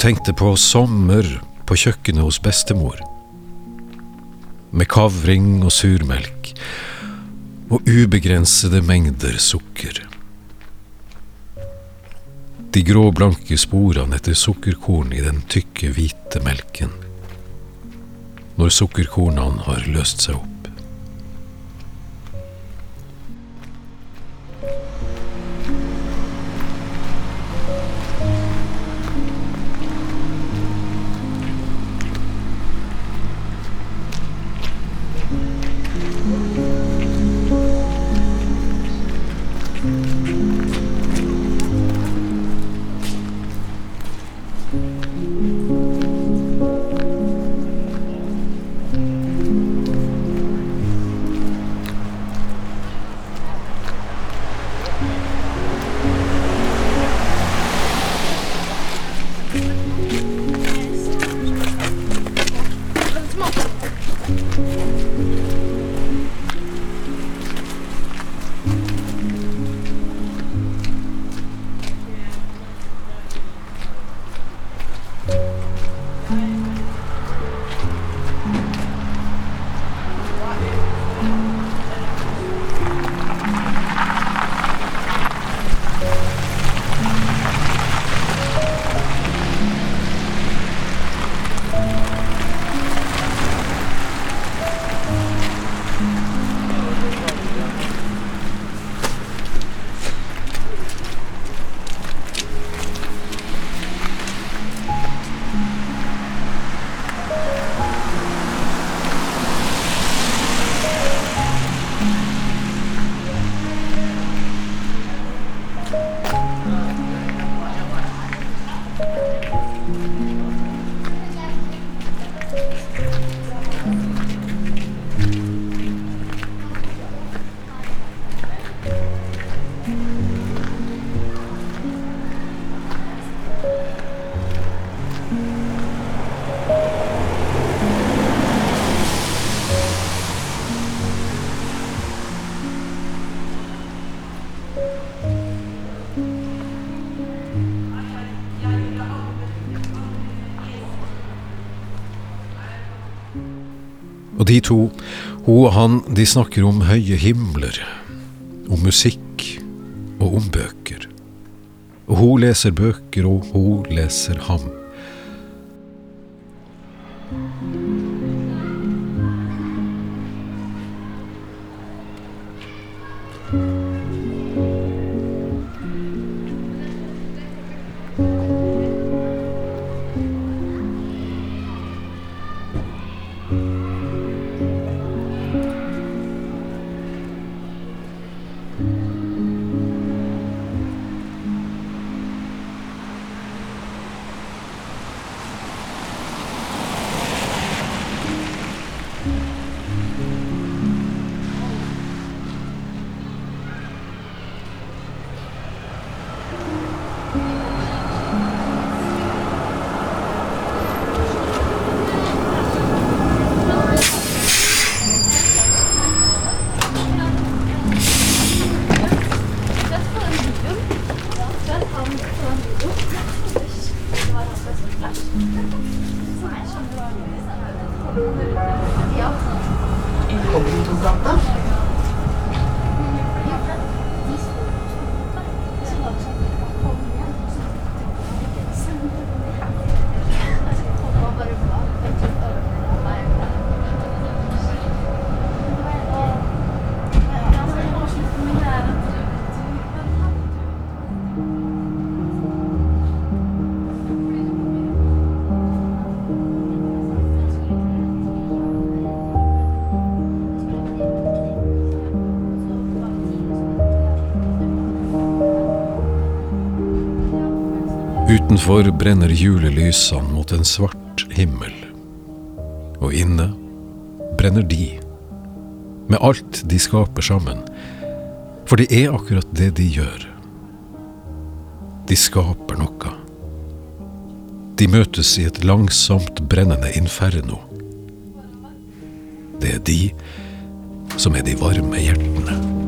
tenkte på sommer på kjøkkenet hos bestemor. Med kavring og surmelk og ubegrensede mengder sukker. De grå, blanke sporene etter sukkerkorn i den tykke, hvite melken. Når sukkerkornene har løst seg opp. De to, hun og han, de snakker om høye himler, om musikk og om bøker. Og hun leser bøker, og hun leser ham. Utenfor brenner julelysene mot en svart himmel. Og inne brenner de. Med alt de skaper sammen. For det er akkurat det de gjør. De skaper noe. De møtes i et langsomt brennende inferno. Det er de som er de varme hjertene.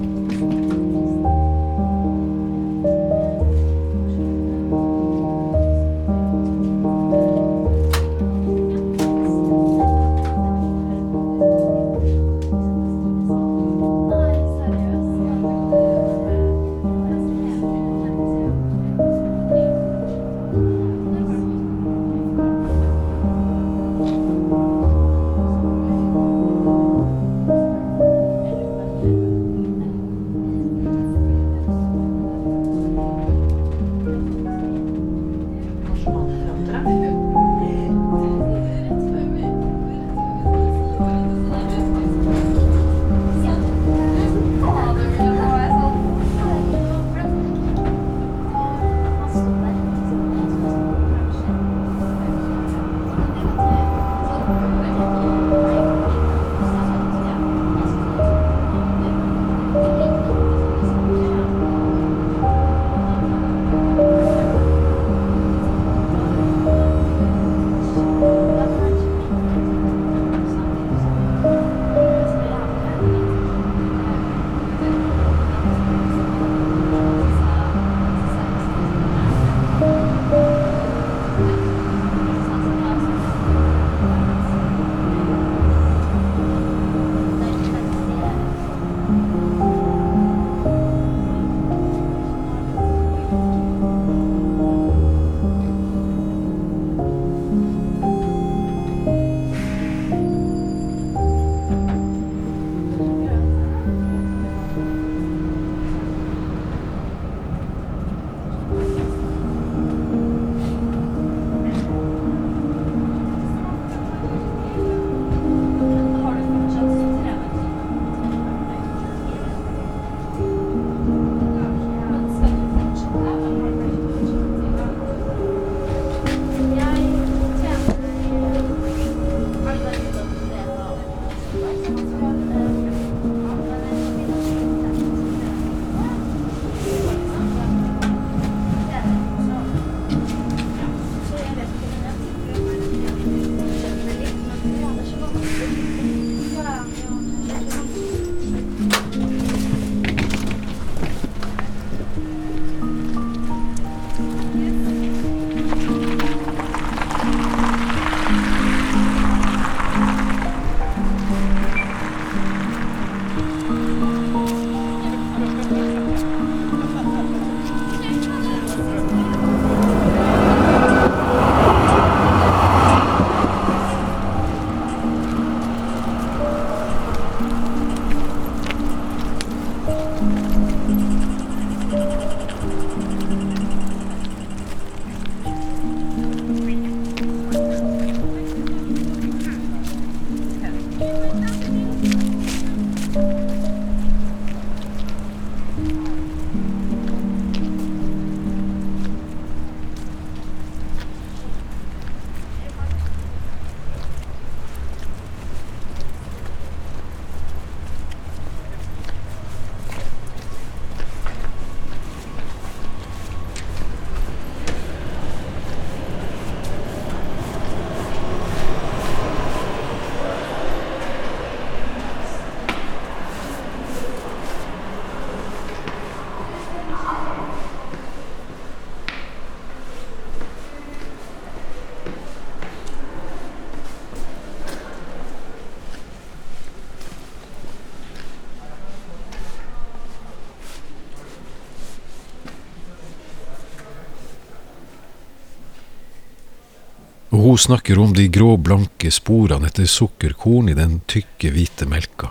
Hun snakker om de gråblanke sporene etter sukkerkorn i den tykke, hvite melka.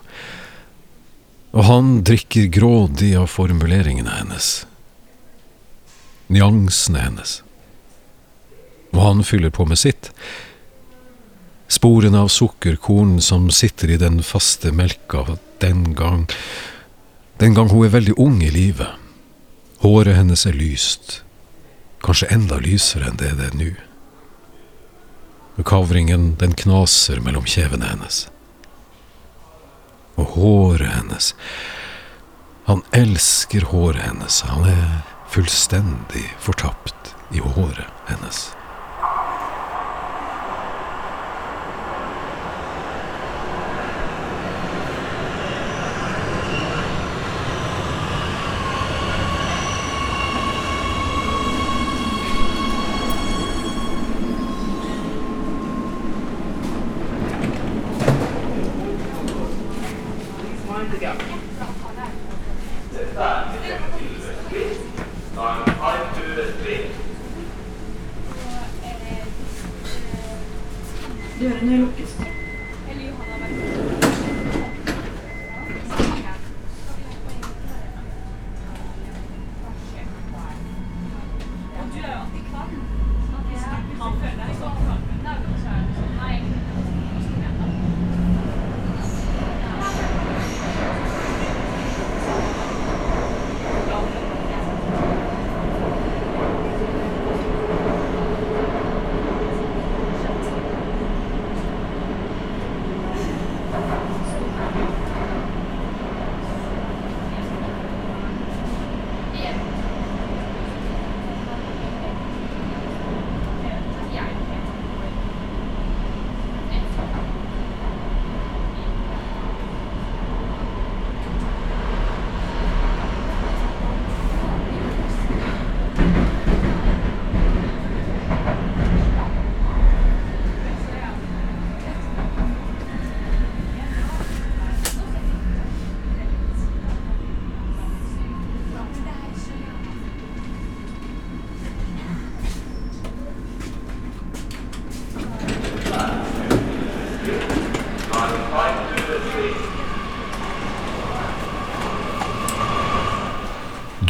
Og han drikker grådig av formuleringene hennes. Nyansene hennes. Og han fyller på med sitt. Sporene av sukkerkorn som sitter i den faste melka den gang Den gang hun er veldig ung i livet. Håret hennes er lyst. Kanskje enda lysere enn det det er nå. Kavringen, den knaser mellom kjevene hennes. Og håret hennes. Han elsker håret hennes. Han er fullstendig fortapt i håret hennes.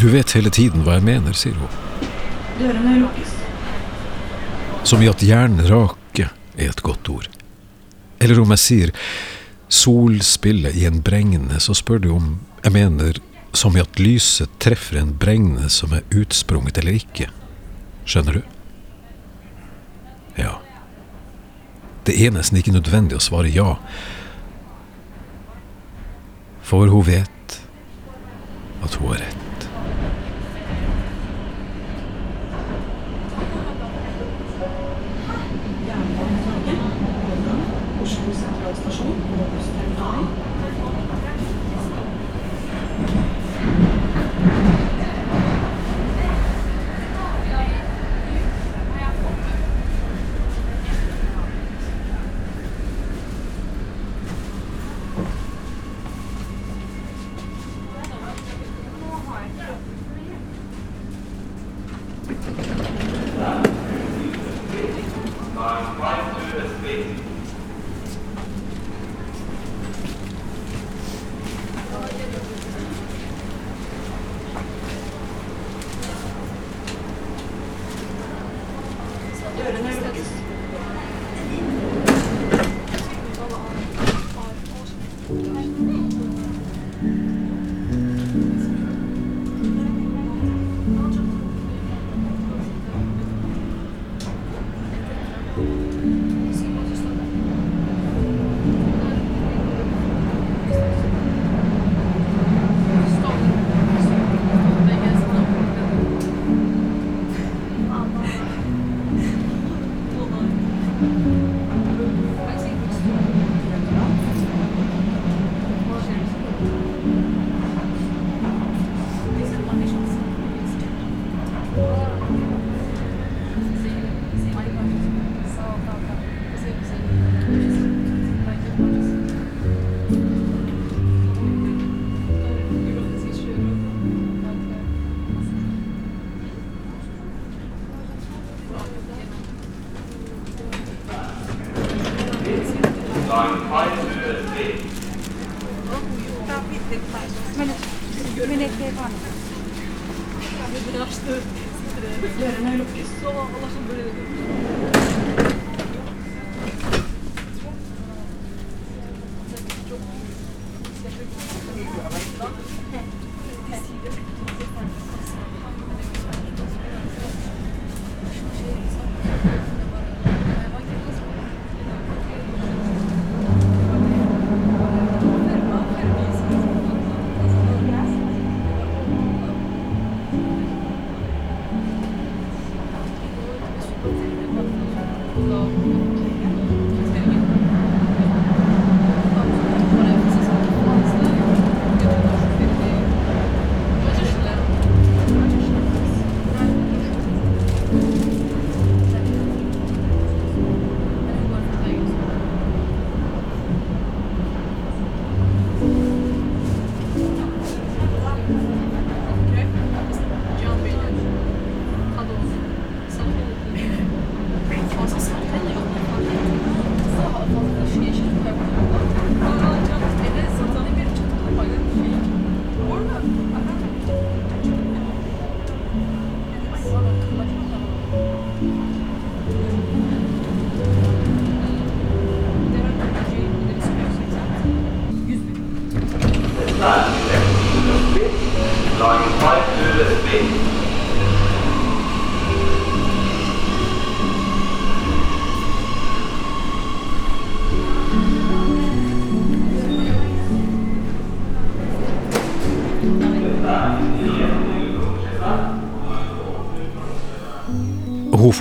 Du vet hele tiden hva jeg mener, sier hun. Dørene lukkes. Som i at jernrake er et godt ord. Eller om jeg sier solspillet i en bregne, så spør du om jeg mener som i at lyset treffer en bregne som er utsprunget eller ikke. Skjønner du? Ja. Det er nesten ikke nødvendig å svare ja. For hun vet at hun har rett. ist Klaus verschwunden, da bist du frei. വരുന്ന lukkes. Line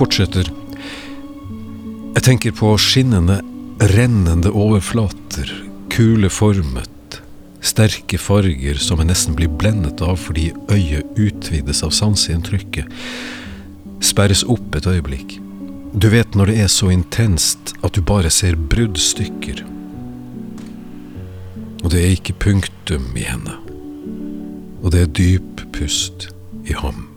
fortsetter. Jeg tenker på skinnende, rennende overflater, kuleformet, sterke farger som jeg nesten blir blendet av fordi øyet utvides av sanseinntrykket, sperres opp et øyeblikk. Du vet når det er så intenst at du bare ser bruddstykker. Og det er ikke punktum i henne. Og det er dyp pust i ham.